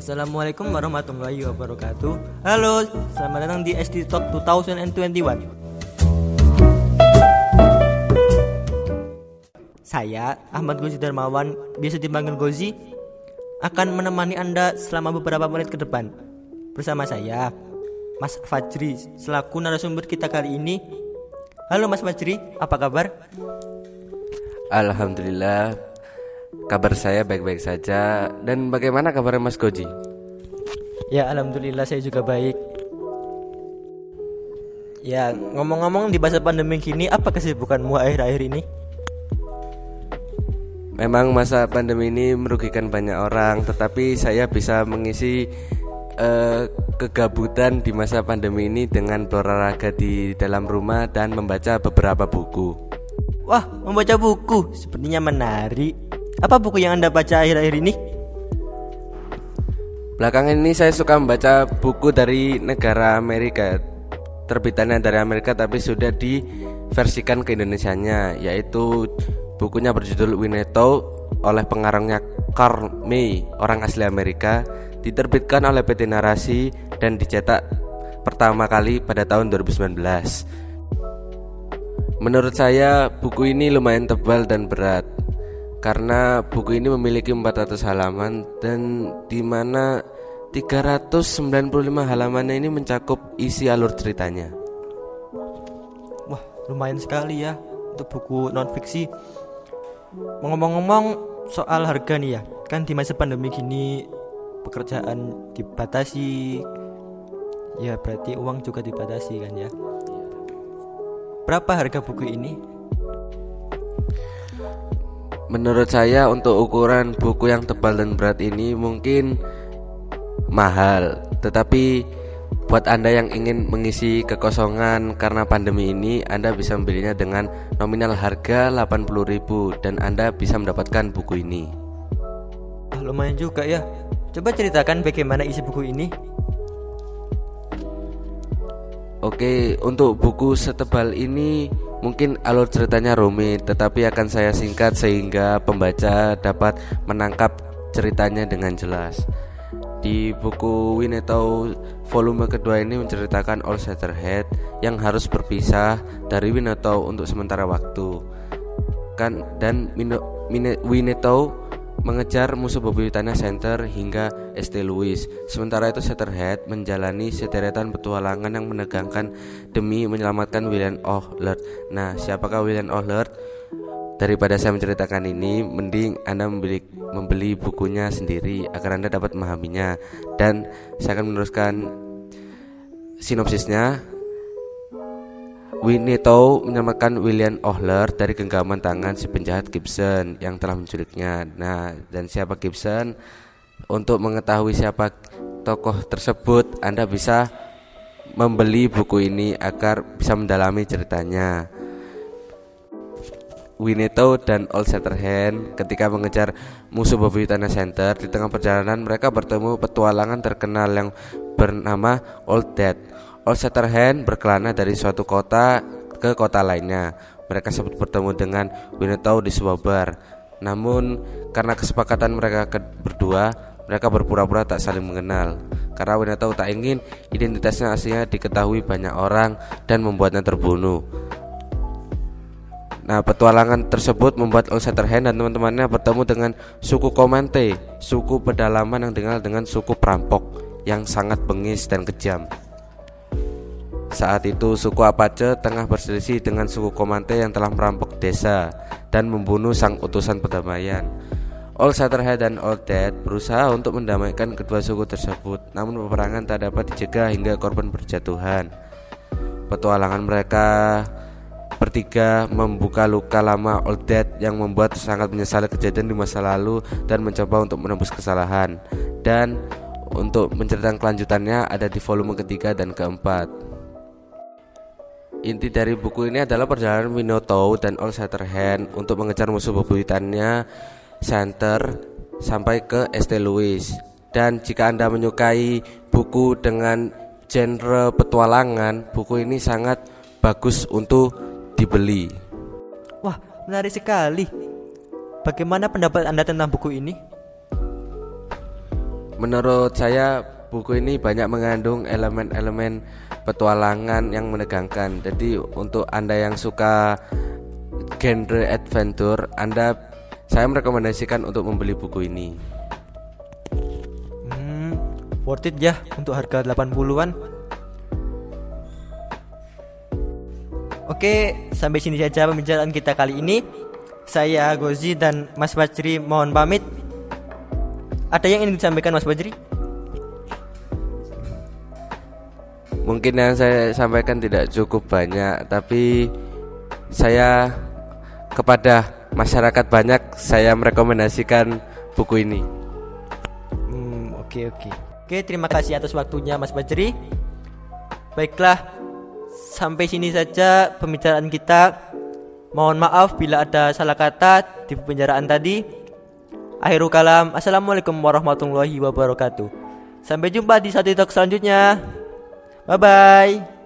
Assalamualaikum warahmatullahi wabarakatuh. Halo, selamat datang di SD Talk 2021 Saya, Ahmad Gozi Darmawan, biasa dipanggil Gozi Akan menemani Anda selama beberapa menit ke depan. Bersama saya, Mas Fajri, selaku narasumber kita kali ini. Halo Mas Fajri, apa kabar? Alhamdulillah Kabar saya baik-baik saja Dan bagaimana kabar Mas Goji? Ya Alhamdulillah saya juga baik Ya ngomong-ngomong di masa pandemi kini Apa kesibukanmu akhir-akhir ini? Memang masa pandemi ini merugikan banyak orang Tetapi saya bisa mengisi uh, kegabutan di masa pandemi ini Dengan berolahraga di dalam rumah Dan membaca beberapa buku Wah, membaca buku sepertinya menarik. Apa buku yang Anda baca akhir-akhir ini? Belakangan ini saya suka membaca buku dari negara Amerika. Terbitannya dari Amerika tapi sudah diversikan ke Indonesianya, yaitu bukunya berjudul Winnetou oleh pengarangnya Carl May, orang asli Amerika, diterbitkan oleh PT Narasi dan dicetak pertama kali pada tahun 2019. Menurut saya buku ini lumayan tebal dan berat karena buku ini memiliki 400 halaman dan di mana 395 halamannya ini mencakup isi alur ceritanya. Wah, lumayan sekali ya untuk buku non fiksi. Ngomong-ngomong soal harga nih ya, kan di masa pandemi gini pekerjaan dibatasi, ya berarti uang juga dibatasi kan ya. Berapa harga buku ini? Menurut saya untuk ukuran buku yang tebal dan berat ini mungkin mahal. Tetapi buat Anda yang ingin mengisi kekosongan karena pandemi ini Anda bisa membelinya dengan nominal harga 80.000 Dan Anda bisa mendapatkan buku ini. Ah, Lumayan juga ya. Coba ceritakan bagaimana isi buku ini. Oke, untuk buku setebal ini mungkin alur ceritanya rumit, tetapi akan saya singkat sehingga pembaca dapat menangkap ceritanya dengan jelas. Di buku Winnetou volume kedua ini menceritakan All Shatterhead yang harus berpisah dari Winnetou untuk sementara waktu. Kan dan Winnetou mengejar musuh bebuyutannya Center hingga St. Louis. Sementara itu Shatterhead menjalani sederetan petualangan yang menegangkan demi menyelamatkan William Ohlert. Nah, siapakah William Ohlert? Daripada saya menceritakan ini, mending Anda membeli, membeli bukunya sendiri agar Anda dapat memahaminya. Dan saya akan meneruskan sinopsisnya. Winnetou menyelamatkan William Ohler dari genggaman tangan si penjahat Gibson yang telah menculiknya. Nah, dan siapa Gibson? Untuk mengetahui siapa tokoh tersebut, Anda bisa membeli buku ini agar bisa mendalami ceritanya. Winnetou dan Old Shatterhand ketika mengejar musuh bebuyutannya Center di tengah perjalanan mereka bertemu petualangan terkenal yang bernama Old Dead Old Shatterhand berkelana dari suatu kota ke kota lainnya. Mereka sempat bertemu dengan Winnetou di sebuah bar. Namun karena kesepakatan mereka berdua, mereka berpura-pura tak saling mengenal. Karena Winnetou tak ingin identitasnya aslinya diketahui banyak orang dan membuatnya terbunuh. Nah, petualangan tersebut membuat Old Shatterhand dan teman-temannya bertemu dengan suku Komante, suku pedalaman yang dikenal dengan suku perampok yang sangat bengis dan kejam. Saat itu suku Apache tengah berselisih dengan suku Komante yang telah merampok desa dan membunuh sang utusan perdamaian. Old Shatterhead dan Old Dead berusaha untuk mendamaikan kedua suku tersebut, namun peperangan tak dapat dicegah hingga korban berjatuhan. Petualangan mereka bertiga membuka luka lama Old Dead yang membuat sangat menyesali kejadian di masa lalu dan mencoba untuk menembus kesalahan. Dan untuk menceritakan kelanjutannya ada di volume ketiga dan keempat. Inti dari buku ini adalah perjalanan Minotaur dan All Shatterhand untuk mengejar musuh bebuyutannya Center sampai ke St. Louis. Dan jika Anda menyukai buku dengan genre petualangan, buku ini sangat bagus untuk dibeli. Wah, menarik sekali. Bagaimana pendapat Anda tentang buku ini? menurut saya buku ini banyak mengandung elemen-elemen petualangan yang menegangkan. Jadi untuk Anda yang suka genre adventure, Anda saya merekomendasikan untuk membeli buku ini. Hmm, worth it ya untuk harga 80-an. Oke, sampai sini saja pembicaraan kita kali ini. Saya Gozi dan Mas Fajri mohon pamit. Ada yang ingin disampaikan Mas Fajri? Mungkin yang saya sampaikan tidak cukup banyak, tapi saya kepada masyarakat banyak saya merekomendasikan buku ini. Hmm, oke oke. Oke, terima kasih atas waktunya Mas Fajri. Baiklah, sampai sini saja pembicaraan kita. Mohon maaf bila ada salah kata di pembicaraan tadi. Akhirul kalam, Assalamualaikum warahmatullahi wabarakatuh. Sampai jumpa di satu talk selanjutnya. Bye bye.